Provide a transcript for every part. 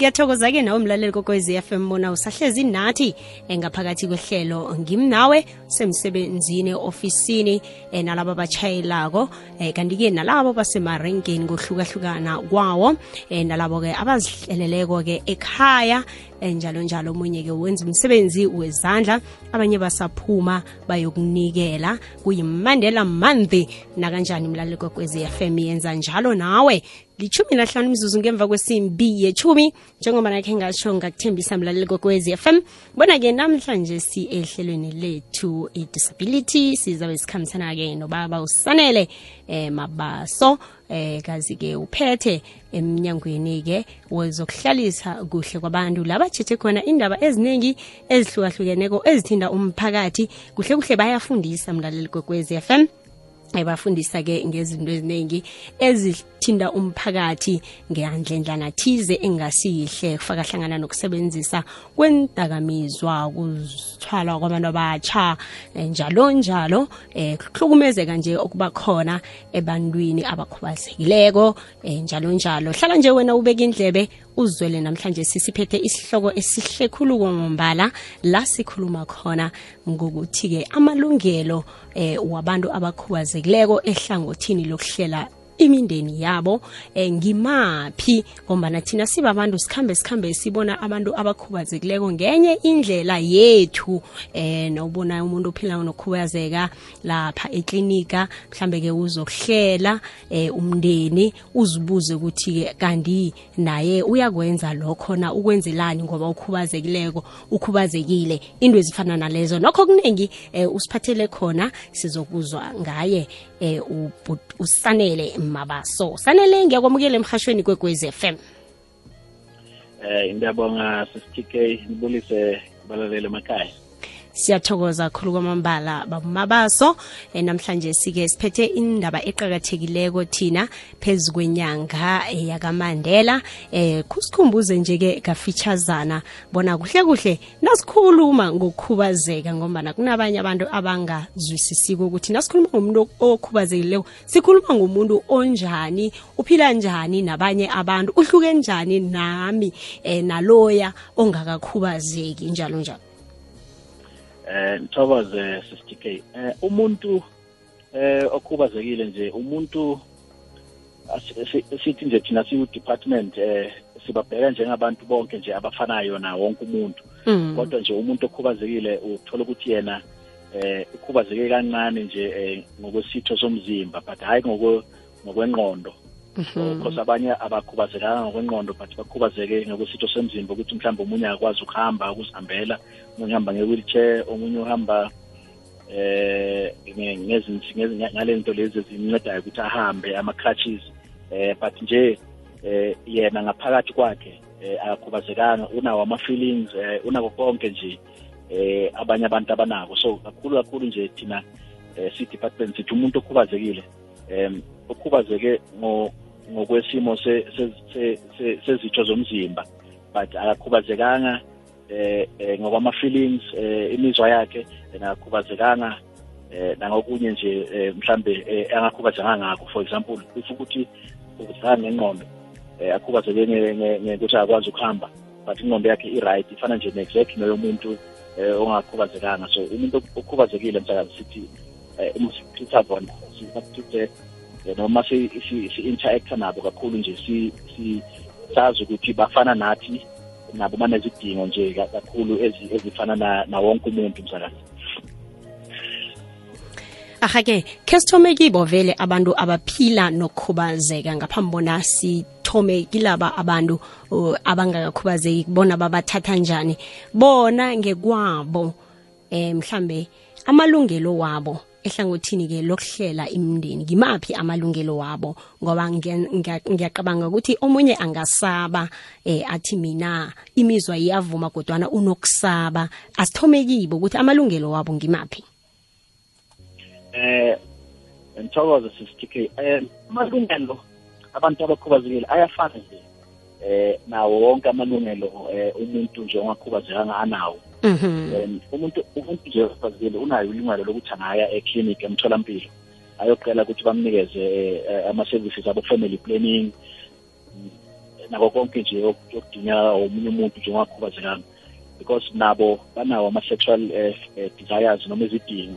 ngiyathokoza-ke nawe mlaleli kokwezi FM bona usahlezi nathi engaphakathi kwehlelo. Ngimnawe semsebenzini ofisini eh, nalabo abatshayelako eh, kanti-ke nalabo basemarenkeni ngohlukahlukana kwawo eh, nalabo-ke abazihleleleko-ke ekhaya njalo. Njalo omunye-ke wenza umsebenzi wezandla abanye basaphuma bayokunikela. Kuyimandela month nakanjani mlaleli kokwezi FM yenza njalo nawe. Lichumi nahlanu mzuzu ngemva kwesimbi yechumi njengoba nakhe ngasho ngakuthembisa mlaleli kokwezi FM bona-ke namhlanje si ehlelweni lethu i-disability. Sizabe sikhambisana-ke nobaba usanele eh mabaso eh kazi-ke uphethe eminyangweni ke wezokuhlalisa kuhle kwabantu la bajeje khona indaba eziningi ezihlukahlukeneko ezithinda umphakathi. Kuhle kuhle bayafundisa mlaleli f FM ebafundisa-ke ngezinto eziningi ezithinda umphakathi ngandlendlana thize engasiyihle kufaka hlangana nokusebenzisa kwendakamizwa ukuzithwala kwabantu abatsha njalo njalo eh kuhlukumezeka nje okuba khona ebantwini abakhubazekileko eh, njalo njalo. Hlala nje wena ubeka indlebe uzwele namhlanje sisiphethe isihloko esihle khulu ngombala la sikhuluma khona ngokuthi-ke amalungelo eh, wabantu abakhubazekileko ehlangothini lokuhlela imindeni yabo eh, ngimaphi? Ngombana thina sibabantu sikhambe sikhambe sibona abantu abakhubazekileko ngenye indlela yethu eh nobona umuntu ophila nokhubazeka lapha eklinika mhlambe ke uzokuhlela eh umndeni uzibuze ukuthi ke kanti naye uyakwenza lokho na? Ukwenzelani ngoba ukhubazekileko ukhubazekile? Into ezifana nalezo. Nokho kuningi eh, usiphathele khona sizokuzwa ngaye eh, usanele mabaso. Sanele ngiyakwamukela emhashweni f m. Um ngiyabonga sisitk nibulise balalela emakhaya siyathokoza khulu kwamambala babumabaso. E, namhlanje sike siphethe indaba eqakathekileko thina phezu kwenyanga e, yakamandela. Eh kusikhumbuze nje-ke kafitshazana bona kuhle kuhle nasikhuluma ngokukhubazeka ngombana kunabanye abantu abangazwisisiko ukuthi nasikhuluma ngomuntu okhubazekileko sikhuluma ngomuntu onjani uphila njani nabanye abantu uhluke njani nami eh, naloya ongakakhubazeki njalo njalo eh ngithokoze sister K. Eh umuntu eh okhubazekile nje umuntu sithi nje thina siyi department eh sibabheka njengabantu bonke nje abafanayo na wonke umuntu. Kodwa nje umuntu okhubazekile uthola ukuthi yena eh ukhubazeke kancane nje ngokwesitho somzimba but hayi ngokwengqondo because abanye abakhubazekanga ngokwengqondo but bakhubazeke ngokwesitho semzimba ukuthi mhlawumbe omunye akwazi ukuhamba ukuzihambela omunye uhamba nge-wheelchair omunye uhamba eh ngale nto lezi zimncedayo ukuthi ahambe ama-crutches eh but nje eh yena ngaphakathi kwakhe akakhubazekanga unawo ama-feelings eh unako konke nje eh abanye abantu abanako. So kakhulu kakhulu nje thina eh si-department sithi umuntu okhubazekile. Um okhubazeke ngokwesimo sezitho zomzimba. But akakhubazekanga eh ngokwama-feelings eh imizwa yakhe akakhubazekanga eh nangokunye nje mhlambe angakhubazekanga ngakho. For example if ukuthi ukhubazekanga ngengqondo eh akhubazeke ngekuthi akwazi ukuhamba but ingqondo yakhe i-right ifana nje ne-exact neyomuntu ongakhubazekanga. So umuntu okhubazekile msakazi sithi uma sichitha bona sibathuthe noma si-interacta nabo kakhulu nje sazi ukuthi bafana nathi nabo banezidingo nje kakhulu ezifana na wonke umuntu msakazi ahake khe sithome kibo vele abantu abaphila nokukhubazeka. Ngaphambi bona sithome kilaba abantu abangakakhubazeki bona babathatha njani. Bona ngekwabo eh mhlambe amalungelo wabo ehlangothini-ke lokuhlela imndeni ngimaphi amalungelo wabo? Ngoba ngiyaqabanga ukuthi omunye angasaba eh athi mina imizwa iyavuma kodwana unokusaba. Asithome kibo ukuthi amalungelo wabo ngimaphi? Eh ngithokoza sisitk eh amalungelo abantu abakhubazekile ayafana nje. Eh nawo wonke amalungelo eh umuntu nje ongakhubazekanga anawo. Um umuntu umuntu nje okhubazekile unayo ilungelo lokuthi angaya eclinic emtholampilo ayoqela ukuthi bamnikeze ama-services abo family planning. Nako konke nje okudingeka omunye umuntu nje ongakhubazekanga. Because nabo banawo ama-sexual uh, desires noma izidingo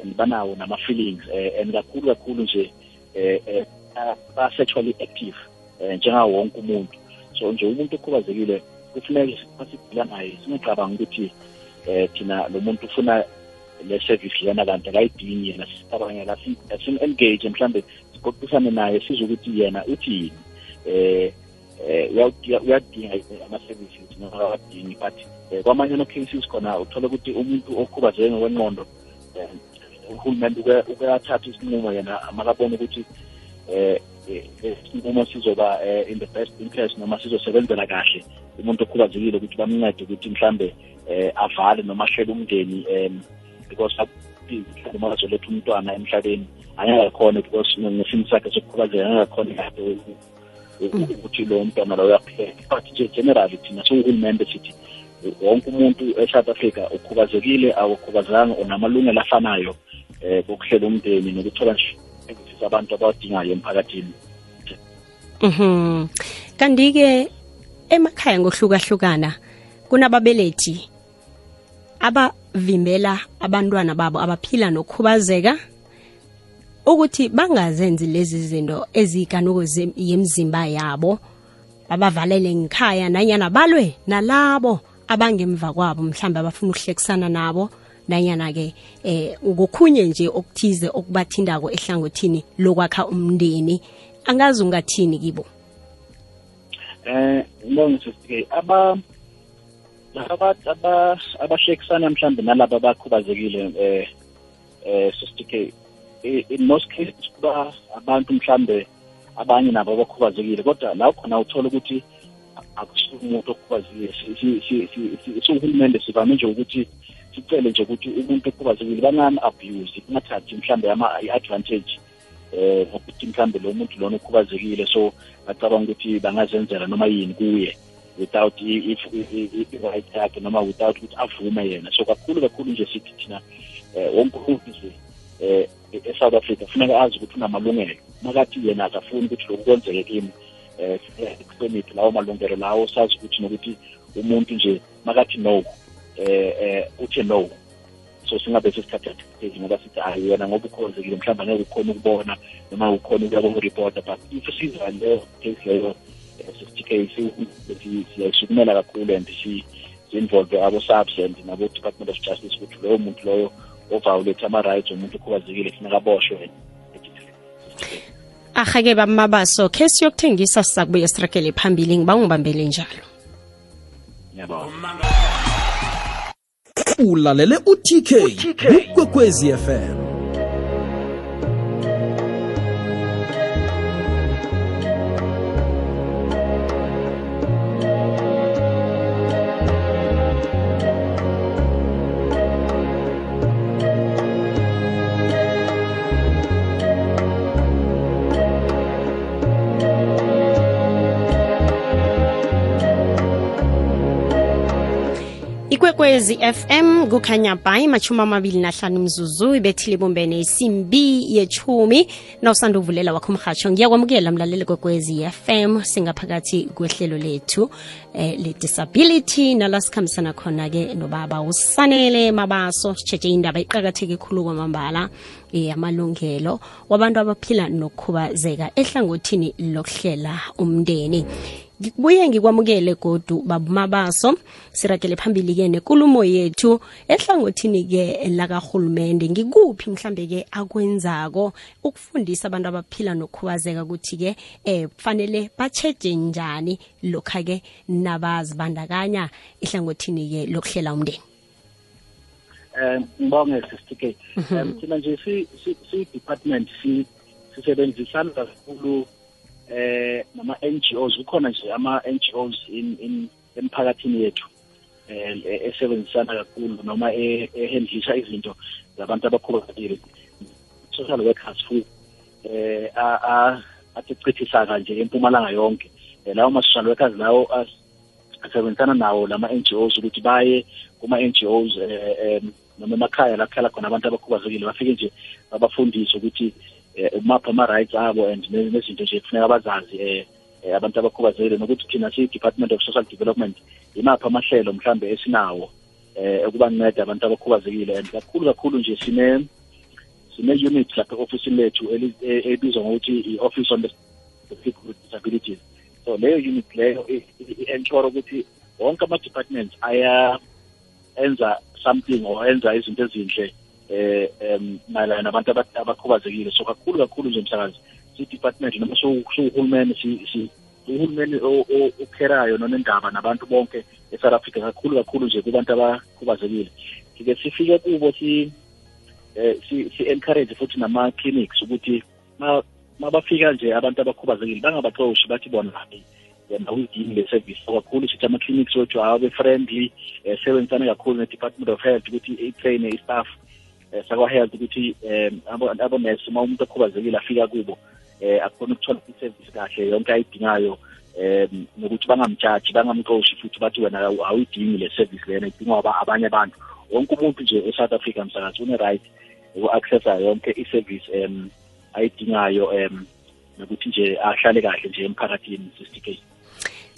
and banawo nama-feelings and kakhulu kakhulu nje ba-sexually active njengawo wonke umuntu. So nje umuntu okhubazekile kufuneka masibhila naye. Singacabanga ukuthi eh thina lo muntu ufuna le service lena kanti akayidingi yena. Sicabangela sim-engage mhlambe siqoqisane naye size ukuthi yena uthini um uyadinga ama-services noma akawadingi but um kwamanye ama-cases khona uthole ukuthi umuntu okhubazeke ngokwenqondo um uhulumende ukuyathatha isinqumo yena amakabona ukuthi um isinqumo sizoba in the best interest noma sizosebenzela kahle umuntu okhubazekile ukuthi bamncede ukuthi mhlambe um avale noma ahlele umndeni um because mhlawumbe uma bazoletha umntwana emhlabeni angeke akhone because ngesimo sakhe sokukhubazeka angeke akhone kahle ukuthi lo mntwana lo uyapheka but nje generally thina siwuhulumende sithi wonke umuntu e-south africa ukhubazekile awukhubazekanga unamalungelo afanayo um bokuhlela umndeni nokuthola nje abantu abawadingayo emphakathini. Mhm. Kanti-ke emakhaya ngohlukahlukana kunababelethi abavimbela abantwana babo abaphila nokukhubazeka ukuthi bangazenzi lezi zinto eziyikanuko yemzimba yabo. Babavalele ngikhaya nanyana balwe nalabo abangemva kwabo mhlawumbe abafuna ukuhlekisana nabo. Nanyana-ke eh ngokhunye nje okuthize okubathindako ehlangothini lokwakha umndeni angazi ungathini kibo eh ngibonga sisike aba laba abashekisana mhlambe nalabo abakhubazekile eh eh sisike in most cases kuba abantu mhlambe abanye nabo abakhubazekile kodwa la khona uthola ukuthi akusuke umuntu okhubazekile siwuhulumende sivame nje ukuthi sicele nje ukuthi umuntu okhubazekile bangani abuse kungathathi mhlambe i-advantage eh ukuthi mhlambe lo muntu lona okhubazekile so bacabanga ukuthi bangazenzela noma yini kuye without i-right yakhe noma without ukuthi avume yena. So kakhulu kakhulu nje sithi thina um wonke umuntu nje eh e-south africa kufuneka azi ukuthi unamalungelo. Makathi yena akafuni ukuthi lokhu kwenzeke kimi um kuhloniphe lawo malungelo lawo sazi ukuthi nokuthi umuntu nje makathi no um uthe no. So singabe sesithatha advantage ngoba sithi ayi wena ngoba ukhubazekile mhlawumbe angeke ukhona ukubona noma ukhona ukuya reporter but if siza leyo case leyo sesitike siyayisukumela kakhulu and si-involve abo-subs and nabo-department of justice ukuthi loyo muntu loyo ovaulethe ama-rights omuntu okhubazekile funeka aboshwe ahake bamabaso khe siyokuthengisa sizakubuye sirakele phambili ngiba ungibambele njalo ngiyabona ulalele utk kukwekwezi fm ikwekwezi fm kukhanya bhayi machumi amabili nahlanu mzuzu ibethile ibumbene isimbi yechumi nawusanda uvulela wakho mhatsho ngiyakwamukela mlaleli kwekwezi fm singaphakathi kwehlelo lethu eh, le-disability. Nala sikhambisana khona-ke nobaba usanele mabaso sitshetshe indaba iqakatheke khulu kwamambala eh, amalungelo wabantu abaphila nokukhubazeka ehlangothini lokuhlela umndeni ngibuye ngikwamukele godu babumabaso sirakele phambili-ke nekulumo yethu ehlangothini-ke lakarhulumende. Ngikuphi mhlambe-ke akwenzako ukufundisa abantu abaphila nokukhubazeka ukuthi-ke eh kufanele batsheje njani lokha-ke nabazibandakanya ehlangothini-ke lokuhlela umndeni? Um ngibonge sisitike um thina nje si-department sisebenzisana kakhulu eh nama NGOs kukhona nje ama NGOs in in emphakathini yethu eh esebenzisana kakhulu noma ehandlisha izinto zabantu abakhubazekile. Social workers fu eh a aticithisa kanje empumalanga yonke. Lawo ma social workers lawo asebenzisana nawo lama NGOs ukuthi baye kuma NGOs eh noma emakhaya lapho khala khona abantu abakhubazekile bafike nje babafundise ukuthi umapha ama-rights abo and nezinto nje kufuneka bazazi um eh, abantu abakhubazekile nokuthi thina siyi-department of social development imaphi amahlelo mhlambe esinawo eh ukubanceda abantu abakhubazekile and kakhulu kakhulu nje sine sine-unit lapha e-ofisini lethu eli- e- ebizwa ngokuthi i-office on the people with disabilities. So leyo unit leyo i- i- i-ensure ukuthi wonke ama-departments aya enza something or enza izinto ezinhle eh em mayelana nabantu aba- abakhubazekile. So kakhulu kakhulu nje msakazi si-department noma siwu- siwuhulumeni si- si- uhulumeni o- o- okherayo nonendaba nabantu bonke e-south africa kakhulu kakhulu nje kubantu abakhubazekile. Sike sifike kubo si eh si si-encourage futhi nama-clinics ukuthi ma mabafika nje abantu abakhubazekile bangabaxoshi bathi bona hayi yena uyidingi le service? So kakhulu sithi ama-clinics wethu awabe friendly um sebenzisane kakhulu ne-department of health ukuthi i-traine i-staff eh, sakwa-health ukuthi um abonesi uma umuntu okhubazekile afika kubo um akhona ukuthola i-service kahle yonke ayidingayo um nokuthi bangamjaji bangamqoshi futhi bathi wena awu- awuyidingi le service lena idingwa abanye abantu wonke umuntu nje e-south africa msakazi une-right uku-accessa yonke i-service um ayidingayo um nokuthi nje ahlale kahle nje emphakathini K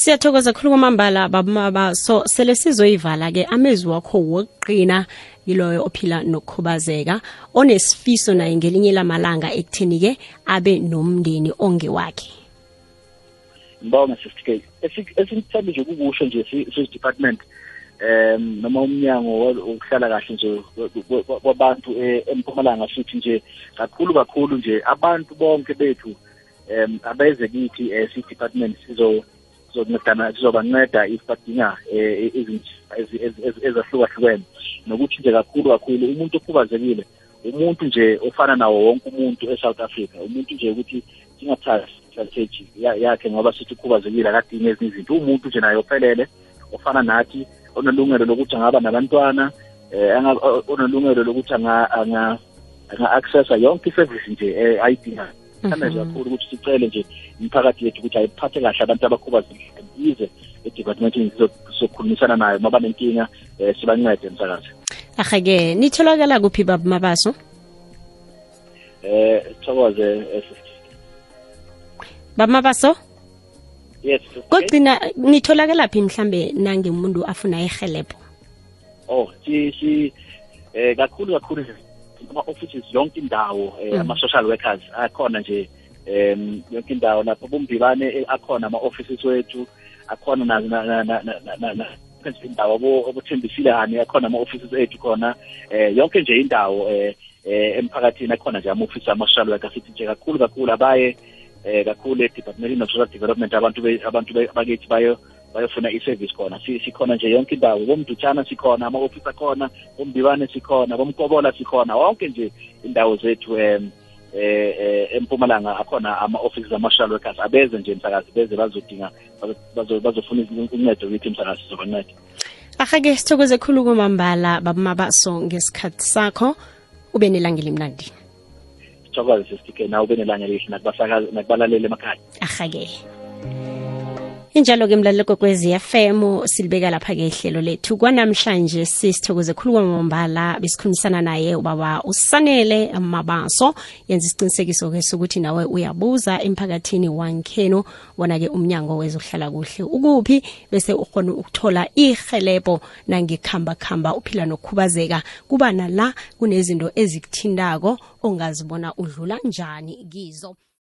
siyathokoza khulu kwamambala babamaba so sele sizoyivala-ke amezwi wakho wokuqina yiloyo ophila nokukhubazeka onesifiso naye ngelinye lamalanga ekutheni-ke abe nomndeni ongewakhe. Ngibonga sister K Esi- esikuthanda nje kukusho nje si- sis-department um noma umnyango wo- wokuhlala kahle nje wa- wa- wabantu eh, empumalanga sithi nje kakhulu kakhulu nje. Abantu bonke bethu um abeze kithi eh, si-department sizo sizoncedana sizobanceda if badinga eh, izinto ezi- ezi- ezi- ezahlukahlukene. Nokuthi nje kakhulu kakhulu umuntu okhubazekile umuntu nje ofana nawo wonke umuntu e-south africa umuntu nje ukuthi singathathi strategy ya- yakhe ngoba sithi ukhubazekile akadingi ezinye izinto. Umuntu nje naye ophelele ofana nathi onelungelo lokuthi angaba nabantwana eh anga- o- onelungelo lokuthi anga anga anga-accessa yonke i-service nje eh, ayidingayo thanda nje kakhulu ukuthi sicele nje imiphakathi yethu ukuthi ayiphathe kahle abantu abakhubazekile ize edepartmentini sizokhulumisana nayo uma banenkinga um sibancede msakazi. Ahake nitholakala kuphi babamabaso um thokoze eh, sister. babamabaso yes sister. K. kokugcina nitholakala phi mhlambe nangemuntu afuna ihelebho oh si si eh kakhulu kakhulu ama offices yonke indawo eh, ama social workers akhona nje em yonke indawo lapho bumbibane eh, akhona ama offices wethu akhona indawo obuthembisile hani akhona ama offices ethu khona. Eh yonke nje indawo eh emphakathini akhona nje ama offices ama social workers sithi nje kakhulu kakhulu abaye eh kakhulu e-department of social development abantu abantu bakithi bayo bayofuna i-service khona. Si- sikhona nje yonke indawo. Bomdutshana sikhona ama-ofisi akhona bomdibane sikhona bomkobola sikhona. Wonke nje indawo zethu um eh empumalanga akhona ama-offices ama-social workers. Abeze nje msakazi beze bazodinga bazo- bazo- bazofuna uncedo kithi msakazi sizobanceda. Ahake sithokoze khulu kumambala babamabaso ngesikhathi sakho. Ube nelanga elimnandi sithokoze sisitike na ube nelanga elihle nakubalaleli emakhaya. Ahake injalo-ke mlalelo kokwezi FM silibeka lapha-ke ihlelo lethu. Kwanamhlanje sisithokoze khulu kwamambala besikhulumisana naye ubaba usanele mabaso. Yenza isiqinisekiso-ke sokuthi nawe uyabuza emphakathini wankheno wona-ke umnyango wezohlala kuhle ukuphi bese ukhona ukuthola ihelebho nangikhambakhamba uphila nokukhubazeka kuba nala kunezinto ezikuthindako ongazibona udlula njani kizo